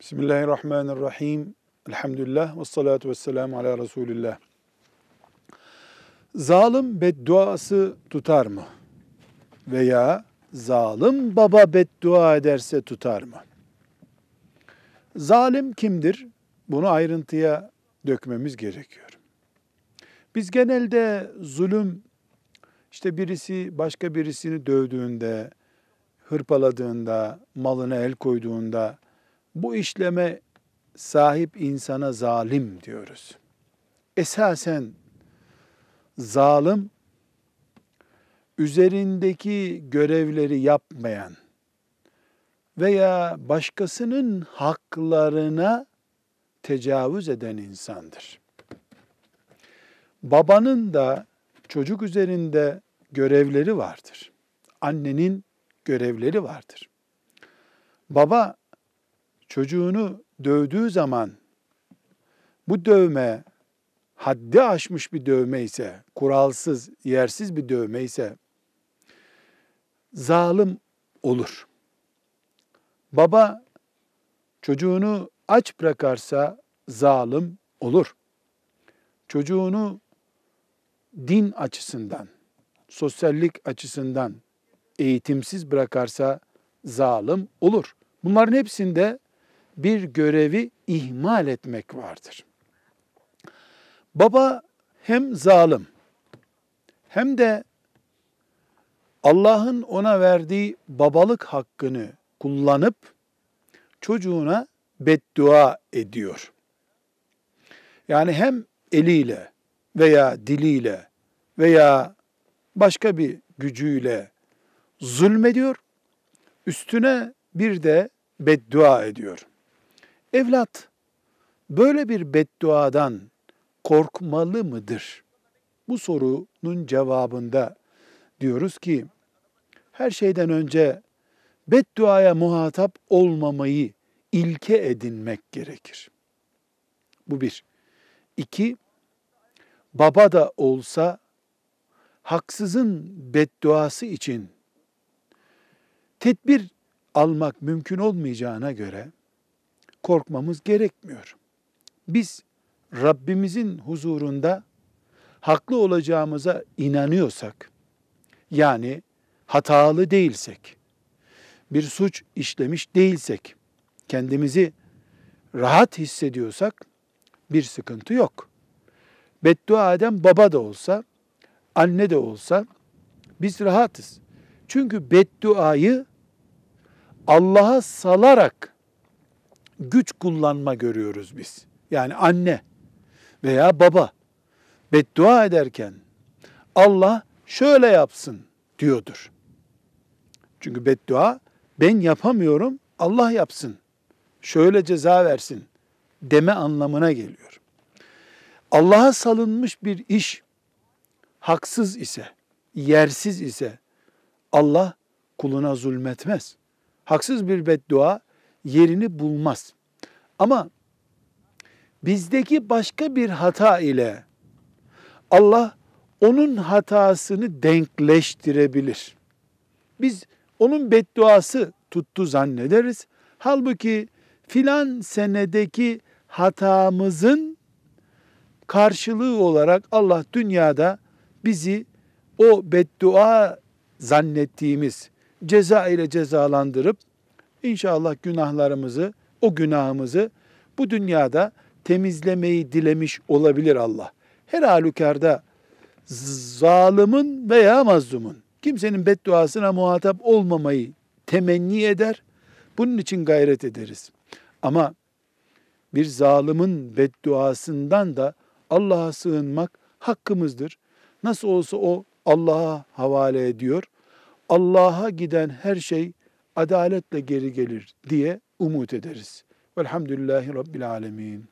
Bismillahirrahmanirrahim. Elhamdülillah ve salatu ve selamu ala Resulillah. Zalim bedduası tutar mı? Veya zalim baba beddua ederse tutar mı? Zalim kimdir? Bunu ayrıntıya dökmemiz gerekiyor. Biz genelde zulüm, işte birisi başka birisini dövdüğünde, hırpaladığında, malına el koyduğunda, bu işleme sahip insana zalim diyoruz. Esasen zalim üzerindeki görevleri yapmayan veya başkasının haklarına tecavüz eden insandır. Babanın da çocuk üzerinde görevleri vardır. Annenin görevleri vardır. Baba çocuğunu dövdüğü zaman bu dövme haddi aşmış bir dövme ise, kuralsız, yersiz bir dövme ise zalim olur. Baba çocuğunu aç bırakarsa zalim olur. Çocuğunu din açısından, sosyallik açısından eğitimsiz bırakarsa zalim olur. Bunların hepsinde bir görevi ihmal etmek vardır. Baba hem zalim hem de Allah'ın ona verdiği babalık hakkını kullanıp çocuğuna beddua ediyor. Yani hem eliyle veya diliyle veya başka bir gücüyle zulmediyor, üstüne bir de beddua ediyor. Evlat böyle bir bedduadan korkmalı mıdır? Bu sorunun cevabında diyoruz ki her şeyden önce bedduaya muhatap olmamayı ilke edinmek gerekir. Bu bir. İki, baba da olsa haksızın bedduası için tedbir almak mümkün olmayacağına göre korkmamız gerekmiyor. Biz Rabbimizin huzurunda haklı olacağımıza inanıyorsak, yani hatalı değilsek, bir suç işlemiş değilsek, kendimizi rahat hissediyorsak bir sıkıntı yok. Beddua eden baba da olsa, anne de olsa biz rahatız. Çünkü bedduayı Allah'a salarak güç kullanma görüyoruz biz. Yani anne veya baba beddua ederken Allah şöyle yapsın diyordur. Çünkü beddua ben yapamıyorum Allah yapsın. Şöyle ceza versin deme anlamına geliyor. Allah'a salınmış bir iş haksız ise, yersiz ise Allah kuluna zulmetmez. Haksız bir beddua yerini bulmaz. Ama bizdeki başka bir hata ile Allah onun hatasını denkleştirebilir. Biz onun bedduası tuttu zannederiz. Halbuki filan senedeki hatamızın karşılığı olarak Allah dünyada bizi o beddua zannettiğimiz ceza ile cezalandırıp İnşallah günahlarımızı, o günahımızı bu dünyada temizlemeyi dilemiş olabilir Allah. Her halükarda zalimin veya mazlumun kimsenin bedduasına muhatap olmamayı temenni eder. Bunun için gayret ederiz. Ama bir zalimin bedduasından da Allah'a sığınmak hakkımızdır. Nasıl olsa o Allah'a havale ediyor. Allah'a giden her şey adaletle geri gelir diye umut ederiz. Velhamdülillahi Rabbil Alemin.